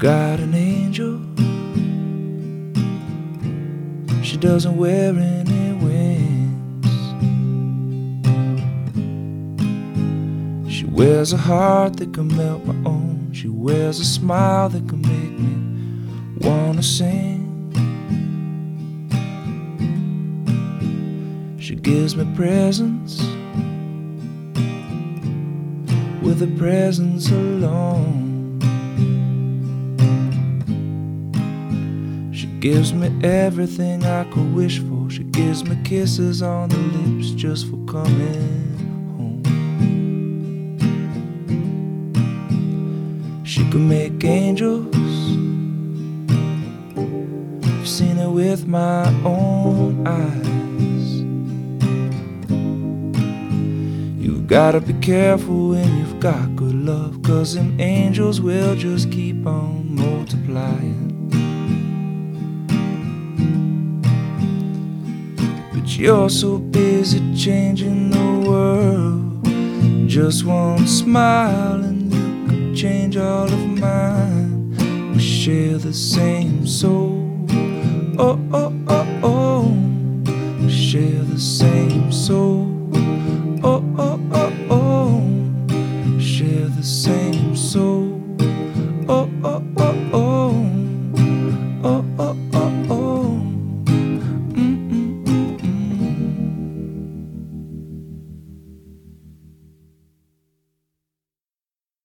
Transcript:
got an angel. She doesn't wear any wings. She wears a heart that can melt my own. She wears a smile that can make me wanna sing. She gives me presents with a presence alone. Gives me everything I could wish for. She gives me kisses on the lips just for coming home. She can make angels. I've seen it with my own eyes. You've gotta be careful when you've got good love, cause them angels will just keep on multiplying. you're so busy changing the world. Just one smile and you could change all of mine. We share the same soul. Oh, oh, oh, oh. We share the same soul. Oh, oh, oh, oh. We share the same soul.